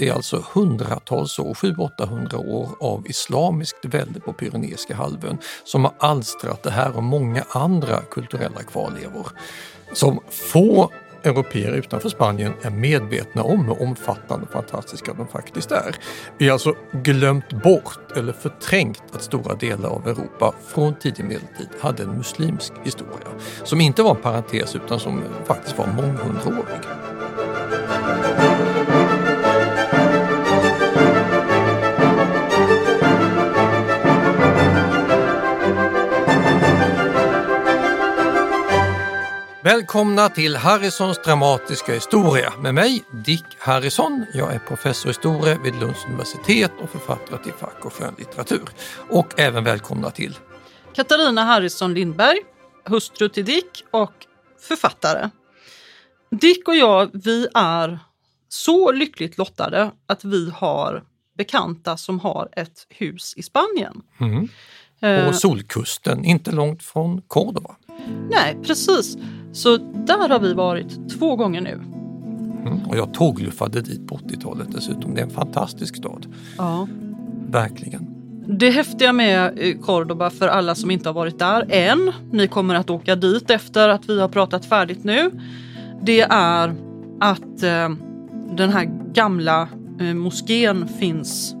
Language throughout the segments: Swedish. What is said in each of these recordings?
Det är alltså hundratals år, 700-800 år av islamiskt välde på Pyreneiska halvön som har alstrat det här och många andra kulturella kvarlevor som få europeer utanför Spanien är medvetna om hur omfattande och fantastiska de faktiskt är. Vi har alltså glömt bort eller förträngt att stora delar av Europa från tidig medeltid hade en muslimsk historia som inte var en parentes utan som faktiskt var månghundraårig. Välkomna till Harrisons dramatiska historia med mig Dick Harrison. Jag är professor i historia vid Lunds universitet och författare till fack och skönlitteratur. Och även välkomna till Katarina Harrison Lindberg, hustru till Dick och författare. Dick och jag, vi är så lyckligt lottade att vi har bekanta som har ett hus i Spanien. Mm. På Eh, Solkusten, inte långt från Córdoba. nej, precis. Så där har vi varit två gånger nu. Mm. Och jag tågluffade dit på 80-talet dessutom. Det är en fantastisk stad. Ja. Verkligen. Det häftiga med eh, Cordoba för alla som inte har varit där än, ni kommer att åka dit efter att vi har pratat färdigt nu, det är att eh, den här gamla eh, moskén finns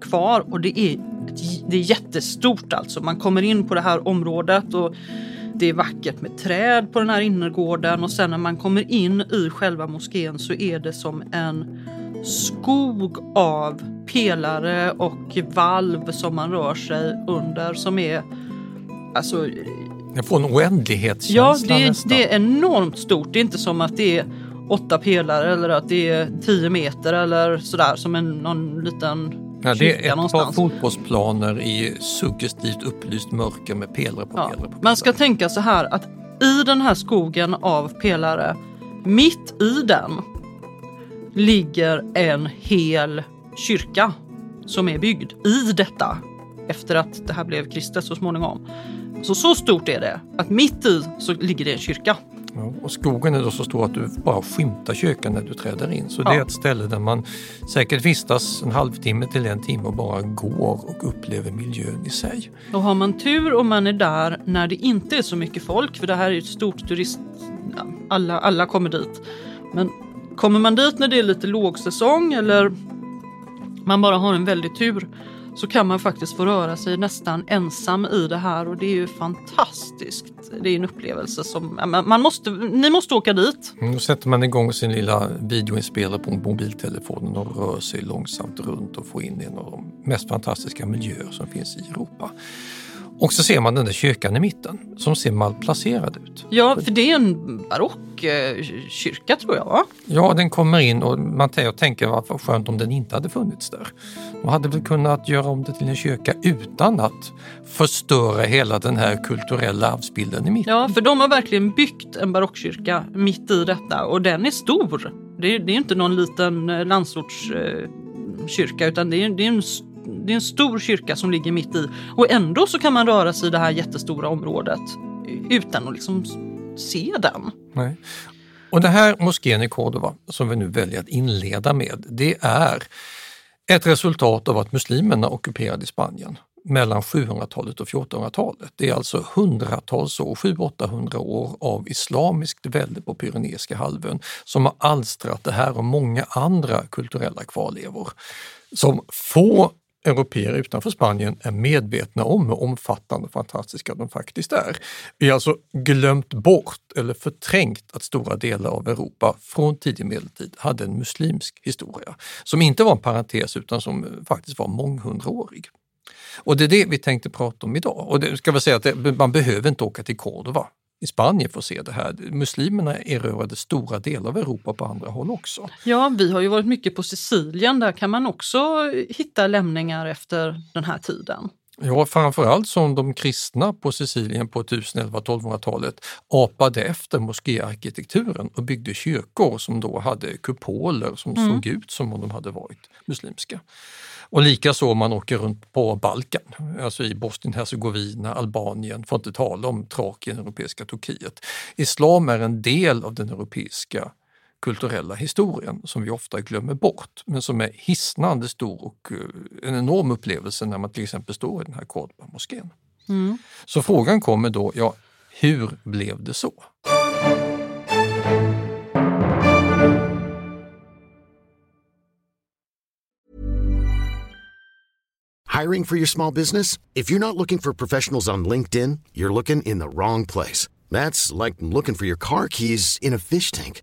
kvar och det är, ett, det är jättestort alltså. Man kommer in på det här området och det är vackert med träd på den här innergården och sen när man kommer in i själva moskén så är det som en skog av pelare och valv som man rör sig under som är alltså Jag får en oändlighetskänsla Ja, det, nästan. det är enormt stort. Det är inte som att det är åtta pelare eller att det är tio meter eller sådär som en någon liten Ja, det är ett par någonstans. fotbollsplaner i suggestivt upplyst mörker med pelare på Ja. pelare på Man ska tänka så här att i den här skogen av pelare, mitt i den ligger en hel kyrka som är byggd i detta efter att det här blev kristet så småningom. Så så stort är det att mitt i så ligger det en kyrka. Ja, och skogen är då så stor att du bara skymtar kyrkan när du träder in. Så det Ja. är ett ställe där man säkert vistas en halvtimme till en timme och bara går och upplever miljön i sig. Och har man tur och man är där när det inte är så mycket folk, för det här är ett stort turist... Alla, alla kommer dit. Men kommer man dit när det är lite lågsäsong eller man bara har en väldig tur så kan man faktiskt få röra sig nästan ensam i det här och det är ju fantastiskt. Det är en upplevelse som... Man måste, ni måste åka dit. Mm, Då sätter man igång sin lilla videoinspelare på mobiltelefonen och rör sig långsamt runt och får in en av de mest fantastiska miljöer som finns i Europa. Och så ser man den där kyrkan i mitten som ser malplacerad ut. Ja, för det är en barock eh, kyrka tror jag va? Ja, den kommer in och jag tänker vad skönt om den inte hade funnits där. De hade väl kunnat göra om det till en kyrka utan att förstöra hela den här kulturella arvsbilden i mitten. Ja, för de har verkligen byggt en barockkyrka mitt i detta och den är stor. Det är, det är inte någon liten eh, landsortskyrka utan det är, det, är en, det är en stor kyrka som ligger mitt i. Och ändå så kan man röra sig i det här jättestora området utan att liksom se den. Nej. Och det här moskén i Córdoba som vi nu väljer att inleda med, det är ett resultat av att muslimerna ockuperade Spanien mellan 700-talet och 1400-talet. Det är alltså hundratals år, 700-800 år av islamiskt välde på Pyreneiska halvön som har alstrat det här och många andra kulturella kvarlevor som få europeer utanför Spanien är medvetna om hur omfattande och fantastiska de faktiskt är. Vi har alltså glömt bort eller förträngt att stora delar av Europa från tidig medeltid hade en muslimsk historia som inte var en parentes utan som faktiskt var månghundraårig. Och det är det vi tänkte prata om idag. Och det ska vi säga att det, man behöver inte åka till Cordova i Spanien får se det här. Muslimerna erövrade stora delar av Europa på andra håll också. Ja, vi har ju varit mycket på Sicilien. Där kan man också hitta lämningar efter den här tiden. Ja, framförallt som de kristna på Sicilien på 1011-1200-talet apade efter moskéarkitekturen och byggde kyrkor som då hade kupoler som mm. såg ut som om de hade varit muslimska. Och likaså om man åker runt på Balkan, alltså i Bosnien-Hercegovina, Albanien, får inte tala om Trakien, europeiska Turkiet. Islam är en del av den europeiska kulturella historien som vi ofta glömmer bort, men som är hisnande stor och eh, en enorm upplevelse när man till exempel står i den här Cordoba-moskén. Mm. Så frågan kommer då, ja, hur blev det så? Hiring for your small business? If you're not looking for professionals on LinkedIn, you're looking in the wrong place. That's like looking for your car keys in a fish tank.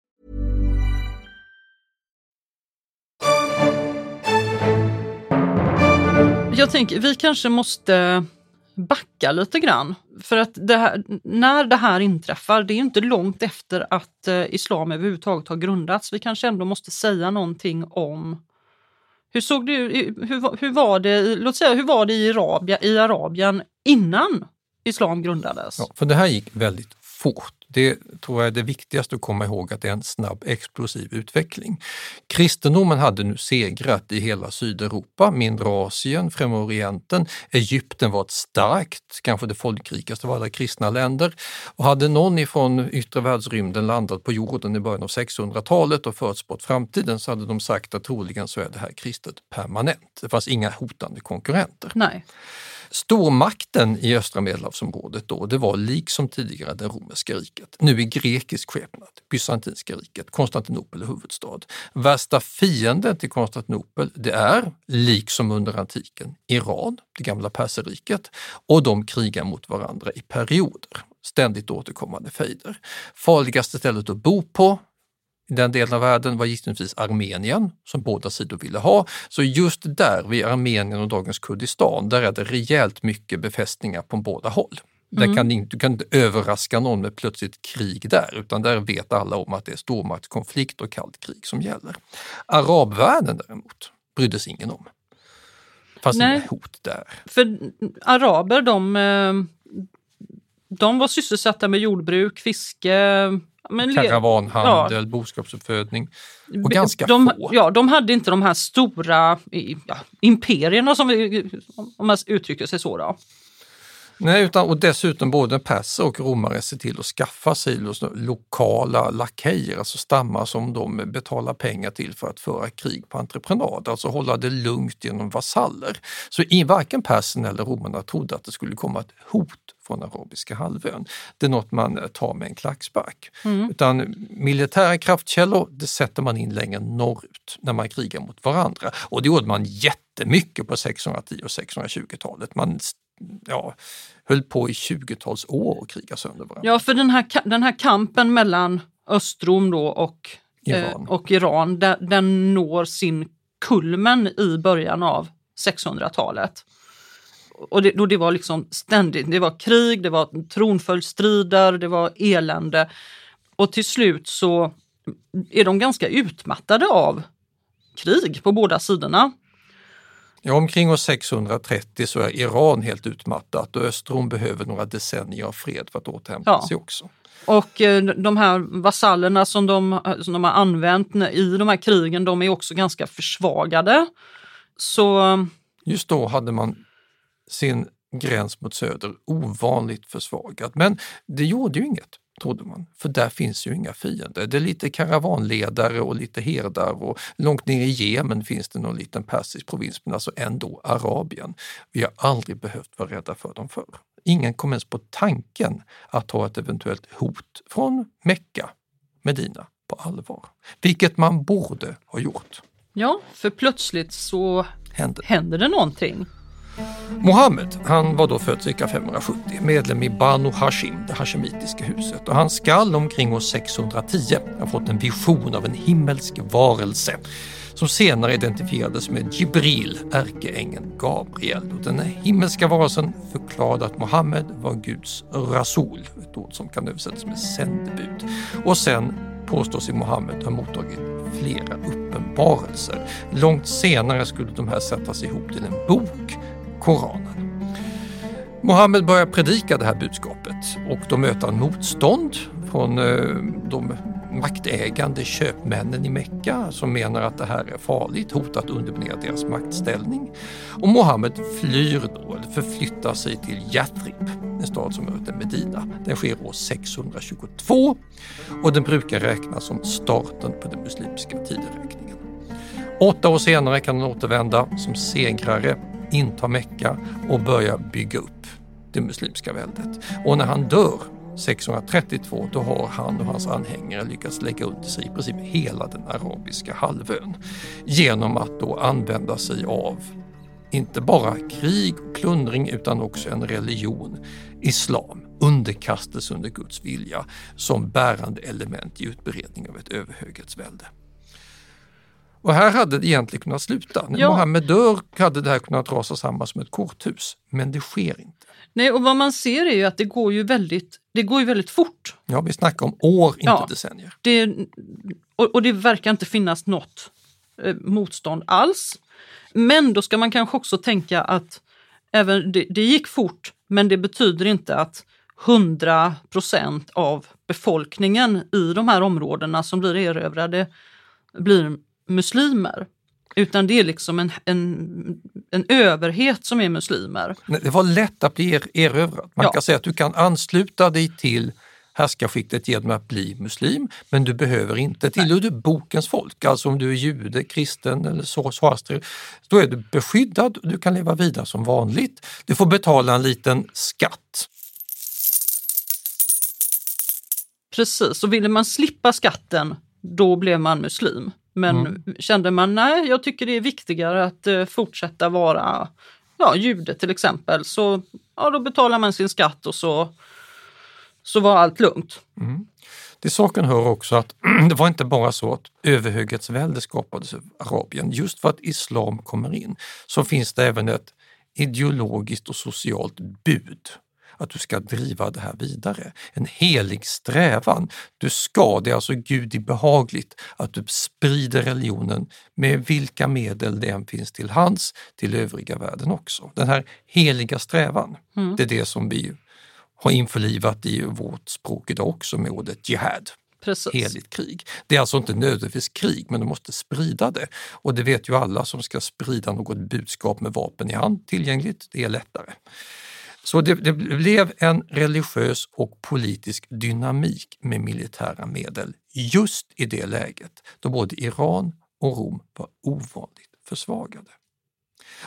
Jag tänker, vi kanske måste backa lite grann. För att det här, när det här inträffar, det är inte långt efter att eh, islam överhuvudtaget har grundats. Vi kanske ändå måste säga någonting om hur såg det hur, hur var det, låt säga, hur var det i, Arabia, i Arabien innan islam grundades? Ja, för det här gick väldigt fort. Det tror jag är det viktigaste att komma ihåg att det är en snabb explosiv utveckling. Kristendomen hade nu segrat i hela Sydeuropa, mindre Asien, Främre Orienten. Egypten var ett starkt, kanske det folkrikaste av alla kristna länder. Och hade någon ifrån yttre världsrymden landat på jorden i början av 600-talet och förutspått framtiden så hade de sagt att troligen så är det här kristet permanent. Det fanns inga hotande konkurrenter. Nej. Stormakten i östra medelhavsområdet då, det var liksom tidigare det romerska riket, nu i grekisk skepnad, bysantinska riket, Konstantinopel är huvudstad. Värsta fienden till Konstantinopel, det är, liksom under antiken, Iran, det gamla perserriket, och de krigar mot varandra i perioder ständigt återkommande fejder. Farligaste stället att bo på, i den delen av världen var givetvis Armenien som båda sidor ville ha. Så just där vid Armenien och dagens Kurdistan, där är det rejält mycket befästningar på båda håll. Mm. Där kan, du kan inte överraska någon med plötsligt krig där, utan där vet alla om att det är stormaktskonflikt och kallt krig som gäller. Arabvärlden däremot brydde sig ingen om. Fanns inga hot där. För araber, de, eh, de var sysselsatta med jordbruk, fiske, men Karavanhandel, ja. boskapsuppfödning och ganska de, få. Ja, de hade inte de här stora ja, imperierna som vi, om man uttrycker sig så. Då. Nej, utan, och dessutom både perser och romare ser till att skaffa sig lokala lakejer, alltså stammar som de betalar pengar till för att föra krig på entreprenad, alltså hålla det lugnt genom vasaller. Så i, varken perserna eller romarna trodde att det skulle komma ett hot från arabiska halvön. Det är något man eh, tar med en klackspark. Mm. Utan militära kraftkällor, det sätter man in längre norrut när man krigar mot varandra. Och det gjorde man jättemycket på 610 och 620-talet. Man ja, höll på i 20-tals år och kriga sönder varandra. Ja, för den här, den här kampen mellan Östrom då och Iran, eh, och Iran den, den når sin kulmen i början av 600-talet. Och det, då det var liksom ständigt, det var krig, det var tronföljdsstrider, det var elände. Och till slut så är de ganska utmattade av krig på båda sidorna. Ja, omkring år 630 så är Iran helt utmattat och Östrom behöver några decennier av fred för att återhämta Ja. sig också. Och eh, de här vasallerna som de, som de har använt i de här krigen, de är också ganska försvagade. Så Just då hade man sin gräns mot söder ovanligt försvagad. Men det gjorde ju inget, trodde man, för där finns ju inga fiender. Det är lite karavanledare och lite herdar och långt ner i Jemen finns det någon liten persisk provins, men alltså ändå Arabien. Vi har aldrig behövt vara rädda för dem förr. Ingen kom ens på tanken att ha ett eventuellt hot från Mecka, Medina, på allvar. Vilket man borde ha gjort. ja, för plötsligt så Hände. händer det någonting. Mohammed, han var då född cirka 570, medlem i Banu Hashim, det hashemitiska huset. Och han skall omkring år 610 ha fått en vision av en himmelsk varelse som senare identifierades med Jibril, ärkeängeln Gabriel. Och den himmelska varelsen förklarade att Mohammed var Guds rasul, ett ord som kan översättas med sändebud. Och sen påstås i Mohammed ha mottagit flera uppenbarelser. Långt senare skulle de här sättas ihop till en bok, Koranen. Mohammed börjar predika det här budskapet och då möter han motstånd från eh, de maktägande köpmännen i Mecka som menar att det här är farligt, hotat att underminera deras maktställning. Och Mohammed flyr då, eller förflyttar sig till Yathrib, en stad som heter Medina. Den sker år 622 och den brukar räknas som starten på den muslimska tideräkningen. Åtta år senare kan han återvända som segrare, inta Mecka och börja bygga upp det muslimska väldet. Och när han dör 632 då har han och hans anhängare lyckats lägga under sig i princip hela den arabiska halvön genom att då använda sig av inte bara krig och plundring utan också en religion, islam, underkastelse under Guds vilja som bärande element i utbredning av ett överhöghetsvälde. Och här hade det egentligen kunnat sluta. När Ja. Mohammed dör hade det här kunnat rasa samman som ett korthus, men det sker inte. Nej, och vad man ser är ju att det går ju väldigt, det går ju väldigt fort. Ja, vi snackar om år, inte Ja. decennier. Det, och, och det verkar inte finnas något eh, motstånd alls. Men då ska man kanske också tänka att även det, det gick fort, men det betyder inte att 100 procent av befolkningen i de här områdena som blir erövrade blir muslimer. Utan det är liksom en, en, en överhet som är muslimer. Det var lätt att bli er, erövrad. Man Ja. kan säga att du kan ansluta dig till härskarskiktet genom att bli muslim, men du behöver inte. Tillhör du bokens folk, alltså om du är jude, kristen eller så, zoroaster, då är du beskyddad och du kan leva vidare som vanligt. Du får betala en liten skatt. Precis, och ville man slippa skatten, då blev man muslim. Men kände man nej, jag tycker det är viktigare att eh, fortsätta vara ja, jude till exempel, så ja, då betalar man sin skatt och så, så var allt lugnt. Till saken hör också att det var inte bara så att överhöghetsvälde skapades i Arabien. Just för att islam kommer in så finns det även ett ideologiskt och socialt bud att du ska driva det här vidare. En helig strävan. Du ska, det är alltså Gudi behagligt att du sprider religionen med vilka medel det än finns till hands till övriga världen också. Den här heliga strävan, det är det som vi har införlivat i vårt språk idag också med ordet jihad. Precis. Heligt krig. Det är alltså inte nödvändigtvis krig, men du måste sprida det. Och det vet ju alla som ska sprida något budskap med vapen i hand tillgängligt, det är lättare. Så det, det blev en religiös och politisk dynamik med militära medel just i det läget då både Iran och Rom var ovanligt försvagade.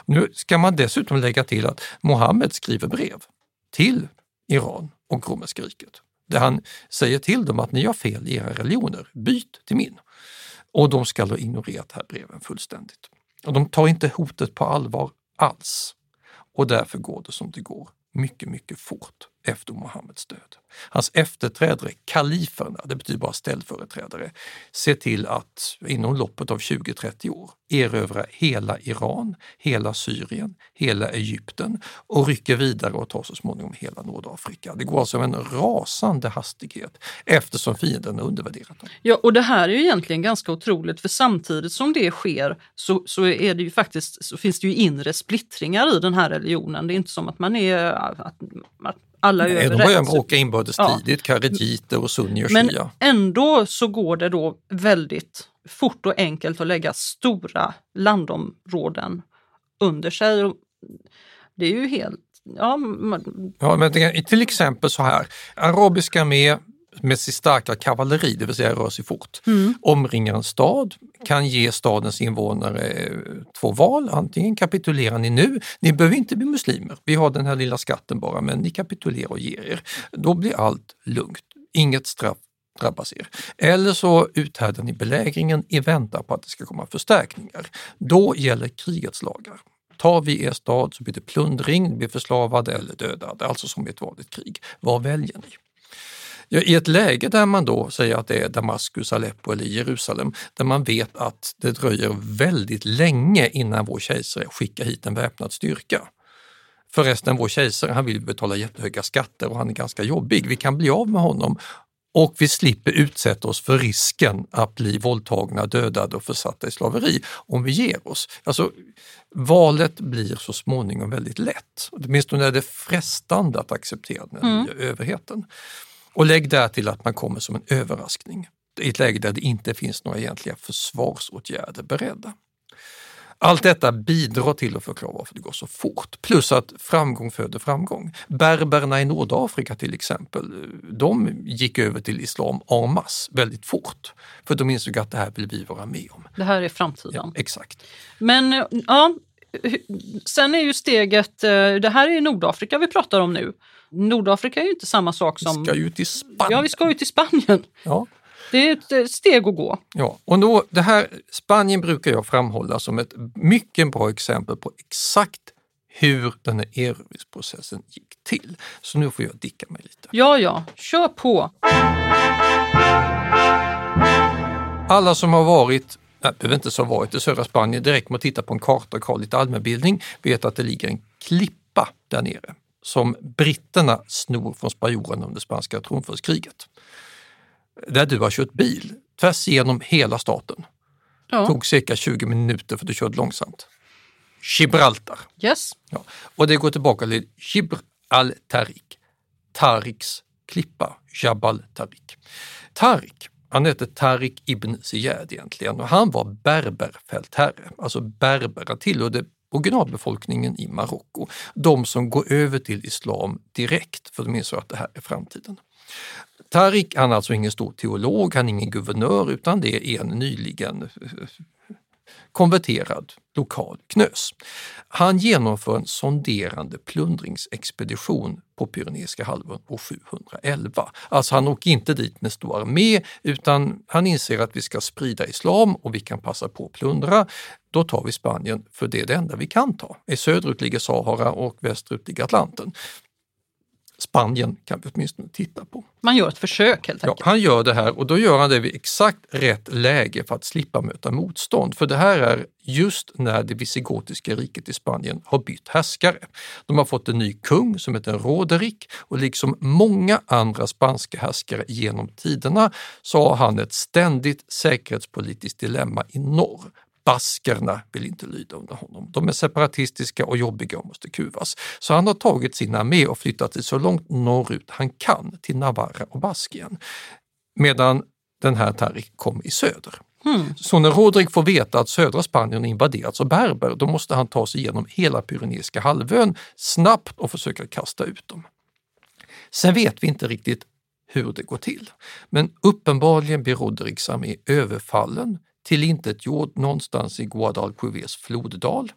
Nu ska man dessutom lägga till att Mohammed skriver brev till Iran och romerska riket där han säger till dem att ni har fel i era religioner, byt till min. Och de ska ha ignorerat de här breven fullständigt. Och de tar inte hotet på allvar alls. Och därför går det som det går, mycket, mycket fort efter Muhammeds död. Hans efterträdare, kaliferna, det betyder bara ställföreträdare, ser till att inom loppet av 20-30 år erövra hela Iran, hela Syrien, hela Egypten och rycker vidare och tar så småningom hela Nordafrika. Det går alltså med en rasande hastighet eftersom fienden har undervärderat dem. Ja, och det här är ju egentligen ganska otroligt för samtidigt som det sker så, så, är det ju faktiskt, så finns det ju inre splittringar i den här religionen. Det är inte som att man är att, att alla är Nej, överens. de börjar bråka inbördes Ja. tidigt, karedjiter och sunni och Men shia. ändå så går det då väldigt fort och enkelt att lägga stora landområden under sig. Det är ju helt... Ja, man, Ja, men till exempel så här, arabiska armé med sitt starka kavalleri, det vill säga rör sig fort, omringar en stad, kan ge stadens invånare eh, två val. Antingen kapitulerar ni nu, ni behöver inte bli muslimer, vi har den här lilla skatten bara, men ni kapitulerar och ger er. Då blir allt lugnt, inget straff drabbas er. Eller så uthärdar ni belägringen i väntan på att det ska komma förstärkningar. Då gäller krigets lagar. Tar vi er stad så blir det plundring, ni blir förslavade eller dödade, alltså som i ett vanligt krig. Vad väljer ni? Ja, I ett läge där man då säger att det är Damaskus, Aleppo eller Jerusalem, där man vet att det dröjer väldigt länge innan vår kejsare skickar hit en väpnad styrka. Förresten, vår kejsare han vill betala jättehöga skatter och han är ganska jobbig. Vi kan bli av med honom och vi slipper utsätta oss för risken att bli våldtagna, dödade och försatta i slaveri om vi ger oss. Alltså, valet blir så småningom väldigt lätt. Åtminstone är det frestande att acceptera den nya överheten. Och lägg där till att man kommer som en överraskning i ett läge där det inte finns några egentliga försvarsåtgärder beredda. Allt detta bidrar till att förklara varför det går så fort. Plus att framgång föder framgång. Berberna i Nordafrika till exempel, de gick över till islam en masse väldigt fort. För de insåg att det här vill vi vara med om. det här är framtiden. Ja, exakt. Men ja, sen är ju steget, eh, det här är Nordafrika vi pratar om nu. Nordafrika är ju inte samma sak Vi som... ska ju till Spanien. Ja, vi ska ju till Spanien. Ja. Det är ett eh, steg att gå. Ja, och då, det här, Spanien brukar jag framhålla som ett mycket bra exempel på exakt hur den här erövringsprocessen gick till. Så nu får jag dicka mig lite. Ja, ja, kör på. Alla som har varit, nej, behöver inte så varit i södra Spanien, direkt med att titta på en karta och ha lite allmänbildning, vet att det ligger en klippa där nere som britterna snor från spanjorerna under spanska tronföljdskriget. Där du har kört bil tvärs igenom hela staten. Ja. Tog cirka 20 minuter för du körde långsamt. Gibraltar. Yes. Ja. Och det går tillbaka till Gibr al-Tariq, Tariks klippa, Jabal Tariq. Tarik, han hette Tarik ibn Ziyad egentligen och han var berberfältherre, alltså berber, tillhörde originalbefolkningen i Marocko. De som går över till islam direkt, för de insåg att det här är framtiden. Tarik, han är alltså ingen stor teolog, han är ingen guvernör, utan det är en nyligen konverterad lokal knös. Han genomför en sonderande plundringsexpedition på Pyreneiska halvön år 711. Alltså han åker inte dit med stor armé utan han inser att vi ska sprida islam och vi kan passa på att plundra. Då tar vi Spanien för det är det enda vi kan ta. I söderut ligger Sahara och västerut ligger Atlanten. Spanien kan vi åtminstone titta på. Man gör ett försök helt Ja, enkelt. han gör det här och då gör han det vid exakt rätt läge för att slippa möta motstånd. För det här är just när det visigotiska riket i Spanien har bytt härskare. De har fått en ny kung som heter Roderick och liksom många andra spanska härskare genom tiderna så har han ett ständigt säkerhetspolitiskt dilemma i norr. Baskerna vill inte lyda under honom. De är separatistiska och jobbiga och måste kuvas. Så han har tagit sin armé och flyttat sig så långt norrut han kan till Navarra och Baskien. Medan den här Tarik kom i söder. Så när Rodrik får veta att södra Spanien invaderats av berber, då måste han ta sig igenom hela Pyreneiska halvön snabbt och försöka kasta ut dem. Sen vet vi inte riktigt hur det går till. Men uppenbarligen blir Roderiks armé överfallen tillintetgjord någonstans i Guadalquivers floddal.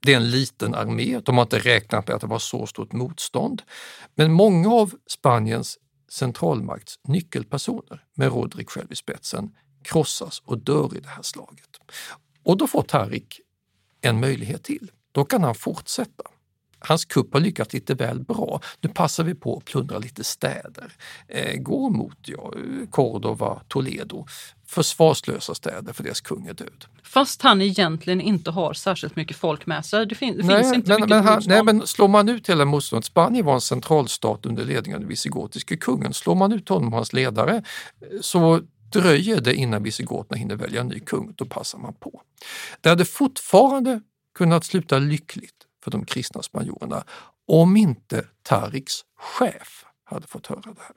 Det är en liten armé, de har inte räknat med att det var så stort motstånd. Men många av Spaniens centralmakts nyckelpersoner med Rodrik själv i spetsen krossas och dör i det här slaget. Och då får Tarik en möjlighet till. Då kan han fortsätta hans kupp har lyckats lite väl bra. Nu passar vi på att plundra lite städer. Eh, går mot ja, Cordova, Toledo, försvarslösa städer för deras kung är död. Fast han egentligen inte har särskilt mycket folk med sig. Det, fin det nej, finns inte men, mycket men, han, nej, men slår man ut hela motståndet, Spanien var en centralstat under ledning av den visigotiske kungen. Slår man ut honom och hans ledare eh, så dröjer det innan visigoterna hinner välja en ny kung, då passar man på. Det hade fortfarande kunnat sluta lyckligt för de kristna spanjorerna om inte Tariks chef hade fått höra det här.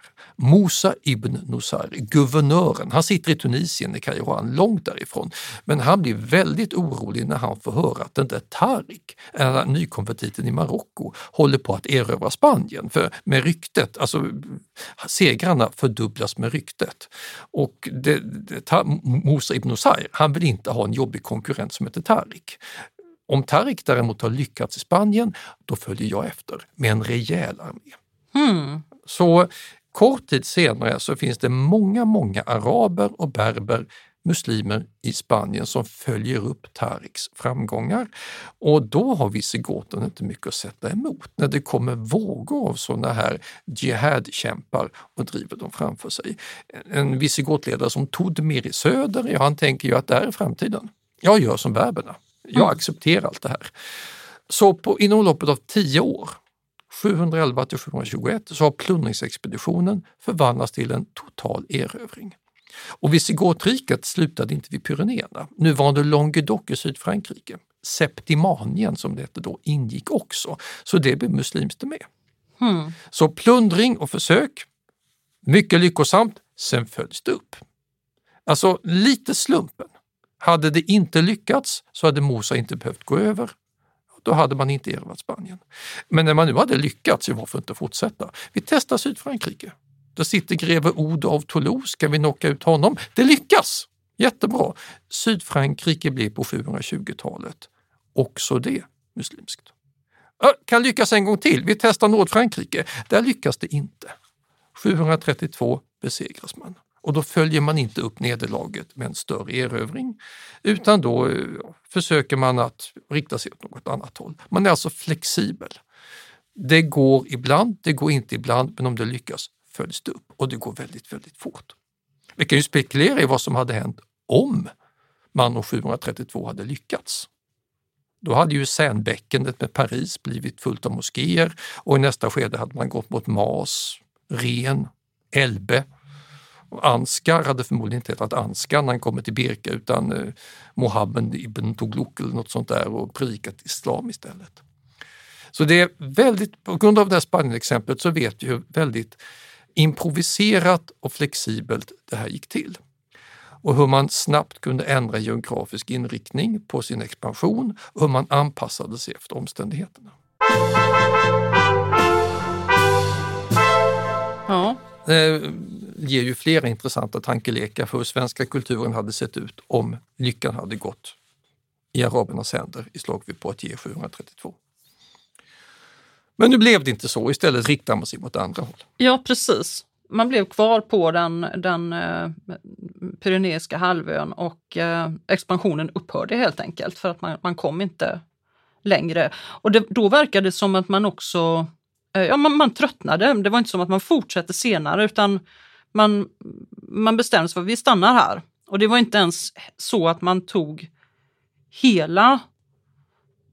Musa ibn Nusayr, guvernören, han sitter i Tunisien, i Kairo, långt därifrån. Men han blir väldigt orolig när han får höra att den där Tarik, nykonvertiten i Marocko, håller på att erövra Spanien. För med ryktet, alltså segrarna fördubblas med ryktet. Och det, det, ta, Musa ibn Nusayr, han vill inte ha en jobbig konkurrent som heter Tarik. Om Tarik däremot har lyckats i Spanien, då följer jag efter med en rejäl armé. Hmm. Så kort tid senare så finns det många, många araber och berber, muslimer i Spanien som följer upp Tariks framgångar. Och då har visigoterna inte mycket att sätta emot när det kommer vågor av sådana här jihadkämpar och driver dem framför sig. En visigotledare som Todmir i söder, ja, han tänker ju att det här är framtiden. Jag gör som berberna. Jag Mm. accepterar allt det här. Så på, inom loppet av tio år 711 till 721 så har plundringsexpeditionen förvandlats till en total erövring. Och Visigotrycket slutade inte vid Pyrenéerna. Nuvarande Languedoc i Sydfrankrike, Septimanien som det hette då, ingick också. Så det blev muslimskt med. Hmm. Så plundring och försök, mycket lyckosamt, sen följs det upp. Alltså lite slumpen. Hade det inte lyckats så hade Mosa inte behövt gå över. Då hade man inte erövrat Spanien. Men när man nu hade lyckats, varför inte fortsätta? Vi testar Sydfrankrike. Där sitter greve Odo av Toulouse, ska vi knocka ut honom? Det lyckas! Jättebra! Sydfrankrike blir på 720-talet också det muslimskt. Ö, Kan lyckas en gång till, vi testar Nordfrankrike. Där lyckas det inte. 732 besegras man. Och då följer man inte upp nederlaget med en större erövring utan då eh, försöker man att rikta sig åt något annat håll. Man är alltså flexibel. Det går ibland, det går inte ibland, men om det lyckas följs det upp och det går väldigt, väldigt fort. Vi kan ju spekulera i vad som hade hänt om man och 732 hade lyckats. Då hade ju Seinbäckenet med Paris blivit fullt av moskéer och i nästa skede hade man gått mot Mas, Ren, Elbe. Och Anskar hade förmodligen inte hetat Anskar när han kommer till Birka utan eh, Mohammed ibn Toglok eller något sånt där och predikat islam istället. Så det är väldigt, på grund av det här Spanien-exemplet så vet vi hur väldigt improviserat och flexibelt det här gick till. Och hur man snabbt kunde ändra geografisk inriktning på sin expansion och hur man anpassade sig efter omständigheterna. Det ger ju flera intressanta tankelekar för hur svenska kulturen hade sett ut om lyckan hade gått i arabernas händer i slag vid Poitiers 732. Men nu blev det inte så, istället riktar man sig mot andra håll. ja, precis. Man blev kvar på den, den eh, Pyreneiska halvön och eh, expansionen upphörde helt enkelt för att man, man kom inte längre. Och det, då verkade det som att man också Eh, ja, man, man tröttnade. Det var inte som att man fortsatte senare utan man, man bestämde sig för att vi stannar här. Och det var inte ens så att man tog hela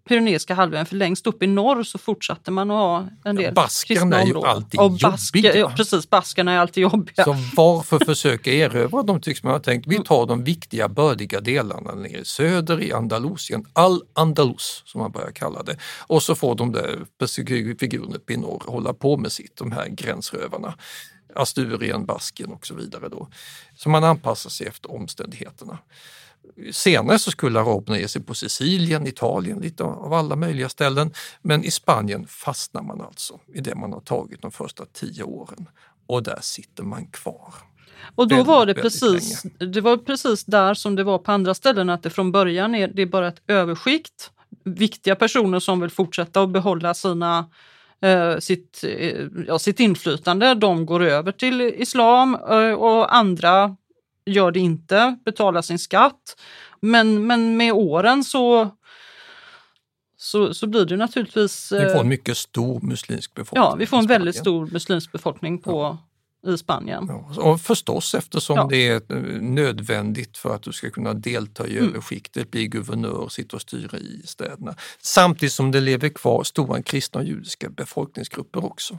Pyreneiska halvön, för längst upp i norr så fortsatte man att ha en del Baskerna kristna är ju områden. alltid och basker, jobbiga. ja, Precis, baskerna är alltid jobbiga. Så varför försöka erövra dem tycks man ha tänkt. Vi tar de viktiga bördiga delarna nere i söder i Andalusien, Al-Andalus som man börjar kalla det. Och så får de där figurerna uppe i norr hålla på med sitt, de här gränsrövarna. Asturien, Basken och så vidare. Då. Så man anpassar sig efter omständigheterna. Senare så skulle araberna ge sig på Sicilien, Italien, lite av alla möjliga ställen. Men i Spanien fastnar man alltså i det man har tagit de första tio åren och där sitter man kvar. Och då väldigt, var det precis, det var precis där som det var på andra ställen, att det från början är, det är bara ett överskikt. Viktiga personer som vill fortsätta att behålla sina, eh, sitt, eh, ja, sitt inflytande, de går över till islam eh, och andra gör det inte, betalar sin skatt. Men, men med åren så så, så blir det naturligtvis... Vi får eh, en mycket stor muslimsk befolkning. Ja, vi får en väldigt stor muslimsk befolkning på, i Spanien. Ja, och förstås eftersom Ja. det är eh, nödvändigt för att du ska kunna delta i Mm. överskiktet, bli guvernör, sitta och styra i städerna. Samtidigt som det lever kvar stora kristna och judiska befolkningsgrupper också.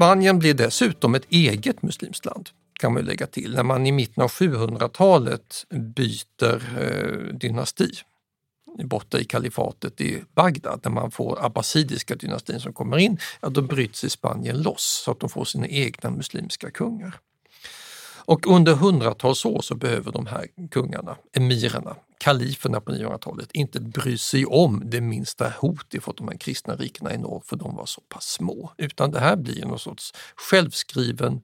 Spanien blir dessutom ett eget muslimskt land kan man ju lägga till, när man i mitten av 700-talet byter eh, dynasti borta i kalifatet i Bagdad, när man får abbasidiska dynastin som kommer in, ja då bryts i Spanien loss så att de får sina egna muslimska kungar. Och under hundratals år så behöver de här kungarna, emirerna, kaliferna på 900-talet inte bry sig om det minsta hot ifrån de här kristna rikena i norr för de var så pass små. Utan det här blir någon sorts självskriven,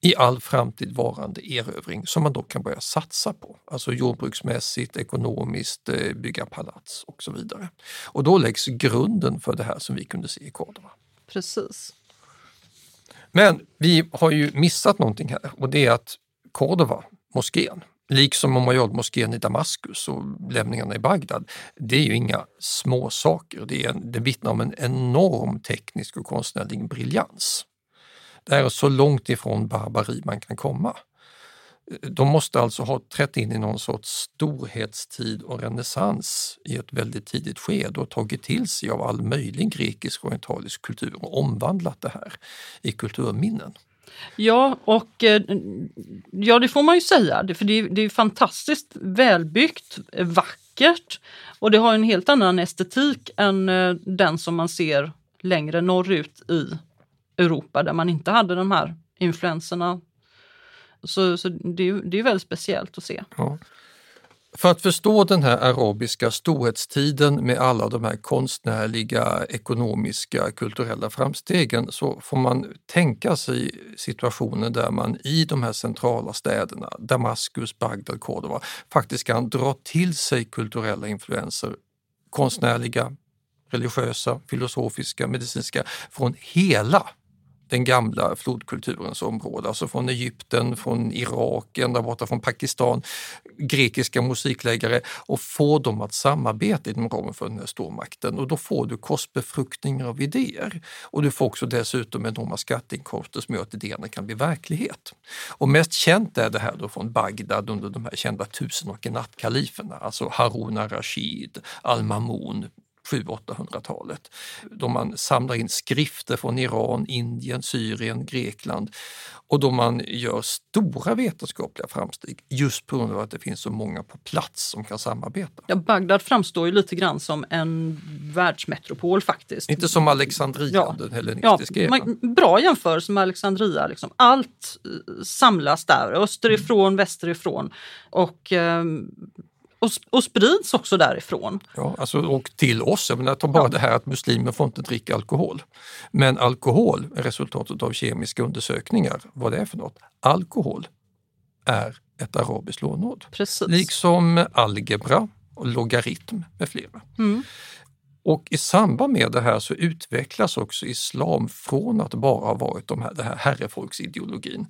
i all framtid varande erövring som man då kan börja satsa på. Alltså jordbruksmässigt, ekonomiskt, eh, bygga palats och så vidare. Och då läggs grunden för det här som vi kunde se i Córdoba. Precis. Men vi har ju missat någonting här och det är att Córdoba, moskén, liksom Umayyad-moskén i Damaskus och lämningarna i Bagdad, det är ju inga små saker. Det, är en, det vittnar om en enorm teknisk och konstnärlig briljans. Det här är så långt ifrån barbari man kan komma. De måste alltså ha trätt in i någon sorts storhetstid och renässans i ett väldigt tidigt skede och tagit till sig av all möjlig grekisk och orientalisk kultur och omvandlat det här i kulturminnen. Ja, och eh, ja, det får man ju säga, det- för det är, det är fantastiskt välbyggt, vackert och det har en helt annan estetik än eh, den som man ser längre norrut i Europa där man inte hade de här influenserna. Så, så det, är det är väldigt speciellt att se. Ja. För att förstå den här arabiska storhetstiden med alla de här konstnärliga, ekonomiska, kulturella framstegen så får man tänka sig situationen där man i de här centrala städerna, Damaskus, Bagdad, Córdoba, faktiskt kan dra till sig kulturella influenser, konstnärliga, religiösa, filosofiska, medicinska, från hela den gamla flodkulturens område, alltså från Egypten, från Irak, ända borta från Pakistan, grekiska musikläggare och få dem att samarbeta inom ramen för den här stormakten. Och då får du korsbefruktningar av idéer. Och du får också dessutom enorma skatteinkomster som gör att idéerna kan bli verklighet. Och mest känt är det här då från Bagdad under de här kända tusen och en natt-kaliferna, alltså Harun al-Rashid, Al-Mamun, 700-800-talet då man samlar in skrifter från Iran, Indien, Syrien, Grekland och då man gör stora vetenskapliga framsteg just på grund av att det finns så många på plats som kan samarbeta. Ja, Bagdad framstår ju lite grann som en världsmetropol faktiskt. Inte som Alexandria, den Ja, hellenistiska eran. man, bra jämförelse med Alexandria. Liksom. Allt eh, samlas där, österifrån, västerifrån. Och, ehm, och och, sprids också därifrån. Ja, alltså, och till oss, jag menar, ta bara det här att muslimer får inte dricka alkohol. Men alkohol är resultatet av kemiska undersökningar. Vad det är för något? Alkohol är ett arabiskt lånord. Precis. Liksom algebra och logaritm med flera. Mm. Och i samband med det här så utvecklas också islam från att bara ha varit de här, det här herrefolksideologin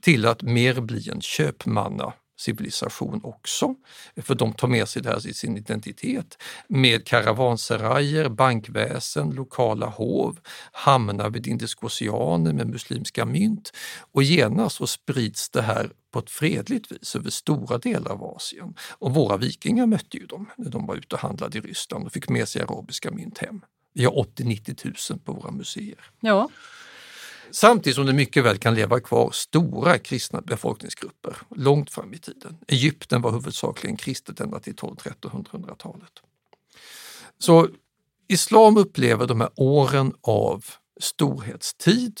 till att mer bli en köpmanna civilisation också, för de tar med sig det här i sin identitet med karavanserajer, bankväsen, lokala hov, hamnar vid Indiska oceanen med muslimska mynt och genast så sprids det här på ett fredligt vis över stora delar av Asien. Och våra vikingar mötte ju dem när de var ute och handlade i Ryssland och fick med sig arabiska mynt hem. Vi har 80-90 000 på våra museer. Ja. Samtidigt som det mycket väl kan leva kvar stora kristna befolkningsgrupper långt fram i tiden. Egypten var huvudsakligen kristet ända till 1200-1300-talet. Så islam upplever de här åren av storhetstid,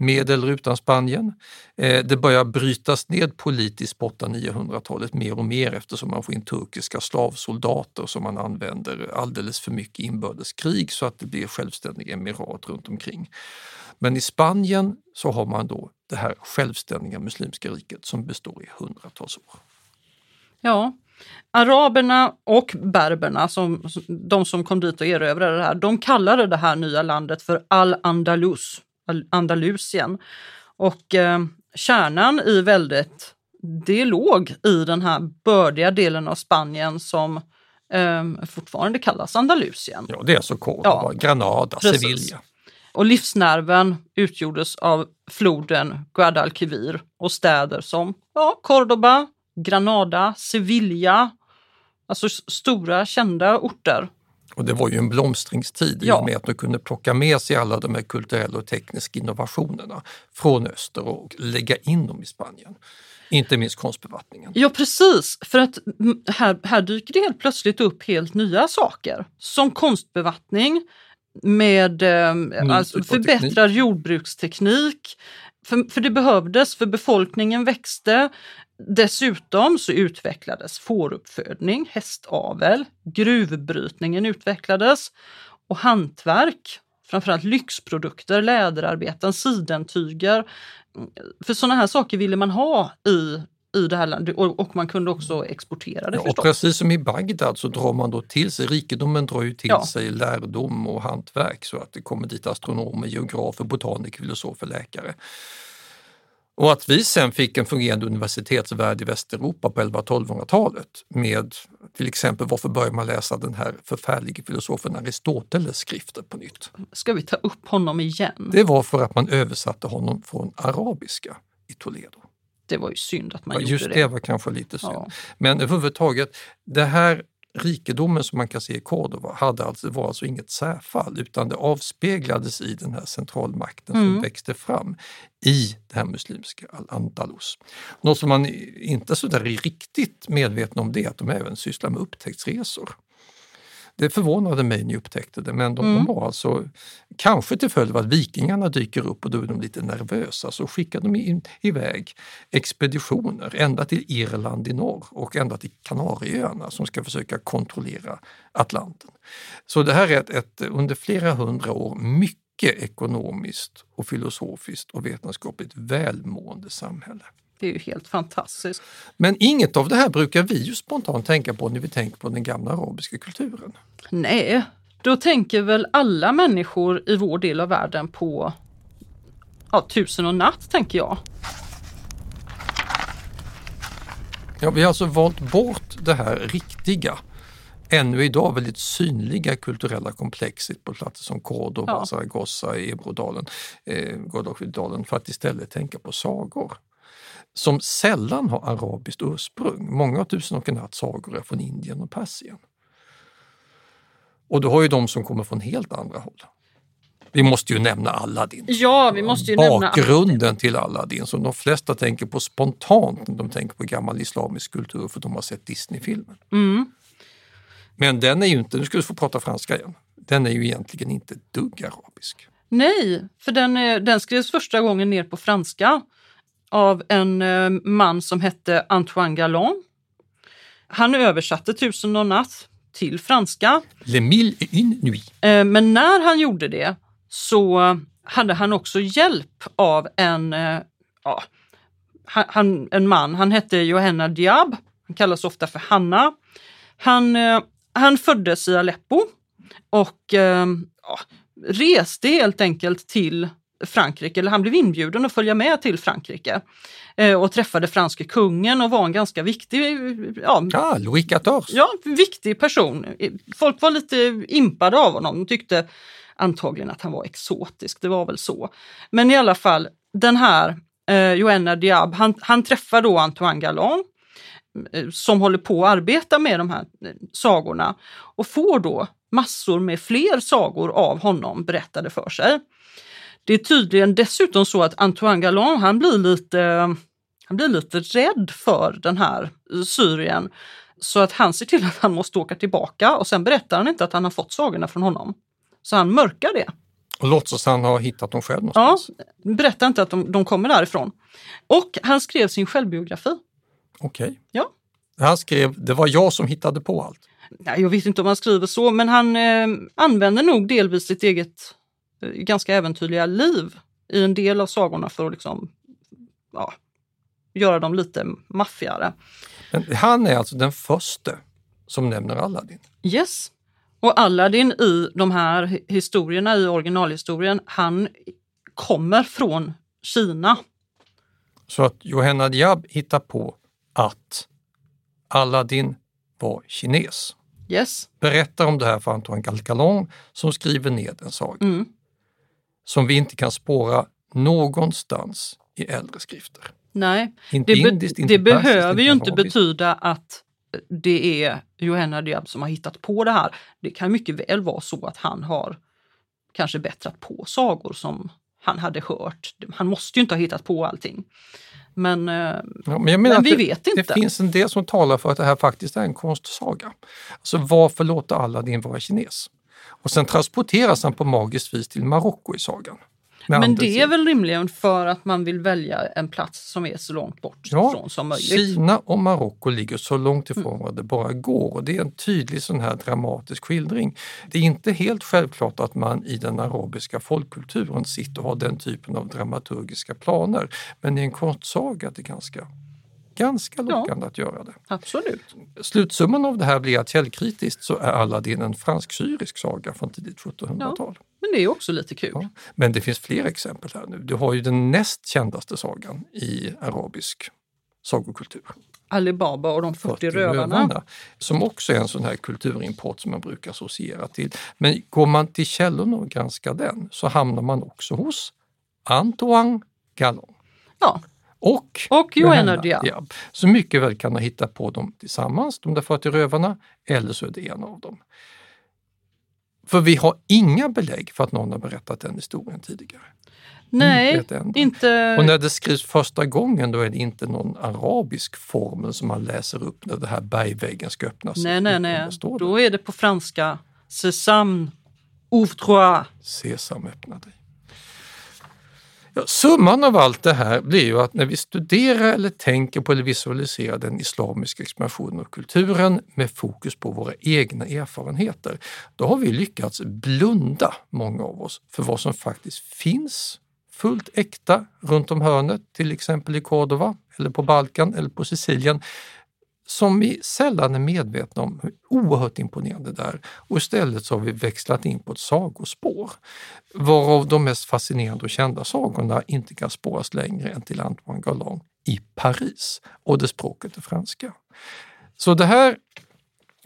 med eller utan Spanien. Eh, det börjar brytas ned politiskt på 900-talet mer och mer eftersom man får in turkiska slavsoldater som man använder alldeles för mycket i inbördeskrig så att det blir självständiga emirat runt omkring. Men i Spanien så har man då det här självständiga muslimska riket som består i hundratals år. Ja, araberna och berberna, som, de som kom dit och erövrade det här, de kallade det här nya landet för Al-Andalus, Andalusien. Och eh, kärnan i väldigt, det låg i den här bördiga delen av Spanien som eh, fortfarande kallas Andalusien. Ja, det är alltså Córdoba, ja, Granada, precis. Sevilla. Och livsnerven utgjordes av floden Guadalquivir och städer som ja, Cordoba, Granada, Sevilla, alltså stora kända orter. Och det var ju en blomstringstid ja. i och med att de kunde plocka med sig alla de här kulturella och tekniska innovationerna från öster och lägga in dem i Spanien. Inte minst konstbevattningen. Ja precis, för att här, här dyker det helt plötsligt upp helt nya saker som konstbevattning, med eh, alltså förbättrad jordbruksteknik. För, för det behövdes, för befolkningen växte. Dessutom så utvecklades fåruppfödning, hästavel, gruvbrytningen utvecklades och hantverk, framförallt lyxprodukter, läderarbeten, sidentyger. För sådana här saker ville man ha i i det här landet och, man kunde också exportera det ja, förstås. Och precis som i Bagdad så drar man då till sig, rikedomen drar ju till ja. sig lärdom och hantverk så att det kommer dit astronomer, geografer, botaniker, filosofer, läkare. Och att vi sen fick en fungerande universitetsvärld i Västeuropa på 1100-1200-talet med till exempel varför börjar man läsa den här förfärlige filosofen Aristoteles skrifter på nytt? Ska vi ta upp honom igen? Det var för att man översatte honom från arabiska i Toledo det var ju synd att man ja, gjorde just det. det var kanske lite synd. Ja. Men överhuvudtaget, det här rikedomen som man kan se i Córdoba hade alltså, var alltså inget särfall utan det avspeglades i den här centralmakten mm. som växte fram i det här muslimska Al-Andalus. Något som man inte så där är riktigt medveten om det är att de även sysslar med upptäcktsresor. Det förvånade mig när jag upptäckte det, men de, mm. de var alltså, kanske till följd av att vikingarna dyker upp och då är de lite nervösa, så skickar de in, iväg expeditioner ända till Irland i norr och ända till Kanarieöarna som ska försöka kontrollera Atlanten. Så det här är ett, ett under flera hundra år mycket ekonomiskt och filosofiskt och vetenskapligt välmående samhälle. Det är ju helt fantastiskt. Men inget av det här brukar vi ju spontant tänka på när vi tänker på den gamla arabiska kulturen. Nej, då tänker väl alla människor i vår del av världen på ja, Tusen och natt, tänker jag. Ja, vi har alltså valt bort det här riktiga, ännu idag väldigt synliga kulturella komplexet på platser som Córdoba, ja. Zaragoza, Ebrodalen, eh, Guadalquivir för att istället tänka på sagor som sällan har arabiskt ursprung. Många av Tusen och en natt sagor är från Indien och Persien. Och du har ju de som kommer från helt andra håll. Vi måste ju nämna Aladdin. Ja, vi måste ju Bakgrunden nämna till Aladdin som de flesta tänker på spontant när de tänker på gammal islamisk kultur för de har sett Disney-filmen. Mm. Men den är ju inte, nu ska du få prata franska igen, den är ju egentligen inte dugg arabisk. Nej, för den, den skrevs första gången ner på franska av en eh, man som hette Antoine Galland. Han översatte Tusen och natt till franska. Le mille et une nuit. Eh, Men när han gjorde det så hade han också hjälp av en, eh, ja, han- en man. Han hette Johanna Diab. Han kallas ofta för Hanna. Han, han föddes i Aleppo och ja, reste helt enkelt till Frankrike, eller han blev inbjuden att följa med till Frankrike eh, och träffade franske kungen och var en ganska viktig, ja, Ah, Louis XIV. Ja, viktig person. Folk var lite impade av honom. De tyckte antagligen att han var exotisk, det var väl så. Men i alla fall, den här eh, Joanna Diab, han, han träffar då Antoine Galland eh, som håller på att arbeta med de här eh, sagorna och får då massor med fler sagor av honom berättade för sig. Det är tydligen dessutom så att Antoine Galland, han blir lite, han blir lite rädd för den här Syrien. Så att han ser till att han måste åka tillbaka och sen berättar han inte att han har fått sagorna från honom. Så han mörkar det. Och låtsas han ha hittat dem själv Ja, någonstans. berättar inte att de, de kommer därifrån. Och han skrev sin självbiografi. Okej. Ja. Han skrev, det var jag som hittade på allt. Nej, jag vet inte om han skriver så, men han eh, använder nog delvis sitt eget ganska äventyrliga liv i en del av sagorna för att liksom, ja, göra dem lite maffigare. Men han är alltså den första som nämner Aladdin. Yes. Och Aladdin i de här hi- historierna, i originalhistorien, han kommer från Kina. Så att Johanna Diab hittar på att Aladdin var kines. Yes. Berättar om det här för Antoine Galgalon som skriver ned en saga Mm. Som vi inte kan spåra någonstans i äldre skrifter. Nej, Inte det, be- indiskt, inte det persiskt, behöver ju inte betyda att det är Johanna Diab som har hittat på det här. Det kan mycket väl vara så att han har kanske bättrat på sagor som han hade hört. Han måste ju inte ha hittat på allting. Men, eh, Ja, men men vi det, vet inte. Det finns en del som talar för att det här faktiskt är en konstsaga. Alltså varför låta Aladdin vara kines? Och sen transporteras han på magiskt vis till Marocko i sagan. Men det är väl rimligen för att man vill välja en plats som är så långt bort Ja, från som möjligt. Kina och Marocko ligger så långt ifrån vad det bara går och det är en tydlig sån här dramatisk skildring. Det är inte helt självklart att man i den arabiska folkkulturen sitter och har den typen av dramaturgiska planer. Men i en konstsaga är det ganska, ganska lockande att göra det. Absolut. Slutsumman av det här blir att källkritiskt så är Aladdin en fransk-syrisk saga från tidigt 1700-tal. Men det är också lite kul. Men det finns fler exempel här nu. Du har ju den näst kändaste sagan i arabisk sagokultur. Alibaba och de 40, rövarna. Rövarna, Som också är en sån här kulturimport som man brukar associera till. Men går man till källorna och granskar den så hamnar man också hos Antoine Galland. Ja. Och, Och Johanna Diab. Som mycket väl kan ha hittat på dem tillsammans, de där 40 rövarna, eller så är det en av dem. För vi har inga belägg för att någon har berättat den historien tidigare. Nej, Inte. Och när det skrivs första gången då är det inte någon arabisk formel som man läser upp när det här bergväggen ska öppnas. Nej, nej, nej. Då är det på franska. Sésame, ouvre-toi. Sesam öppna dig. Ja, summan av allt det här blir ju att när vi studerar eller tänker på eller visualiserar den islamiska expansionen och kulturen med fokus på våra egna erfarenheter, då har vi lyckats blunda, många av oss, för vad som faktiskt finns fullt äkta runt om hörnet, till exempel i Cordova eller på Balkan eller på Sicilien, som vi sällan är medvetna om hur oerhört imponerande det är. Och istället så har vi växlat in på ett sagospår, varav de mest fascinerande och kända sagorna inte kan spåras längre än till Antoine Galland i Paris och det språket är franska. Så det här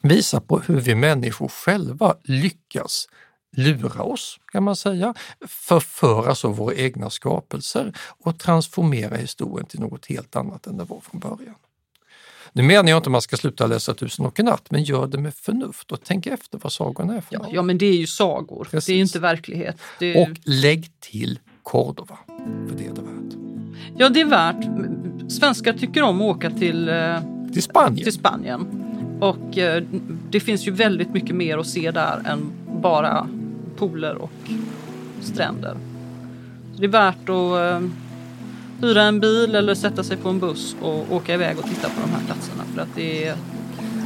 visar på hur vi människor själva lyckas lura oss, kan man säga, förföras av våra egna skapelser och transformera historien till något helt annat än det var från början. Nu menar jag inte att man ska sluta läsa Tusen och en natt, men gör det med förnuft och tänk efter vad sagorna är för något. Ja, men det är ju sagor. Det är ju inte verklighet. Är... Och lägg till Cordova, för det är det värt. Ja, det är värt. Svenskar tycker om att åka till, eh, Till Spanien. till Spanien. Och eh, det finns ju väldigt mycket mer att se där än bara pooler och stränder. Det är värt att eh, hyra en bil eller sätta sig på en buss och åka iväg och titta på de här platserna. För att det är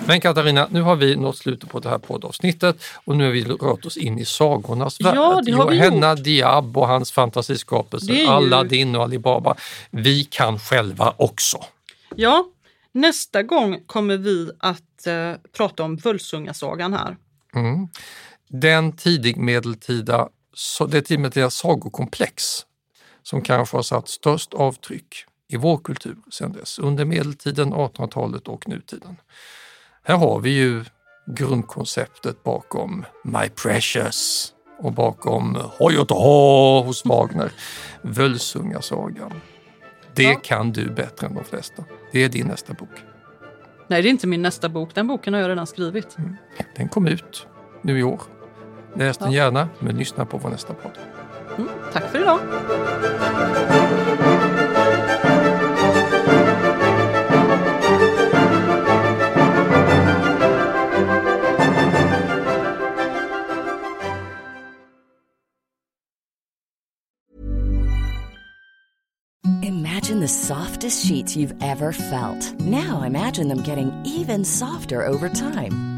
Men Katarina, nu har vi nått slutet på det här poddavsnittet och nu har vi rört oss in i sagornas värld. Ja, det har vi Johanna gjort. Diab och hans fantasiskapelser, ju- Aladdin och Alibaba. Vi kan själva också. Ja, nästa gång kommer vi att eh, prata om Völsungasagan här. Mm. Den tidigmedeltida, så- det tidigmedeltida sagokomplex som kanske har satt störst avtryck i vår kultur sedan dess, under medeltiden, 1800-talet och nutiden. Här har vi ju grundkonceptet bakom My Precious och bakom Hoj och hå hos Wagner, Völsungasagan. Det kan du bättre än de flesta. Det är din nästa bok. Nej, det är inte min nästa bok. Den boken har jag redan skrivit. Den kom ut nu i år. Läs den Ja. gärna, men lyssna på vår nästa podd. Mm, tack för idag. Imagine the softest sheets you've ever felt. Now imagine them getting even softer over time.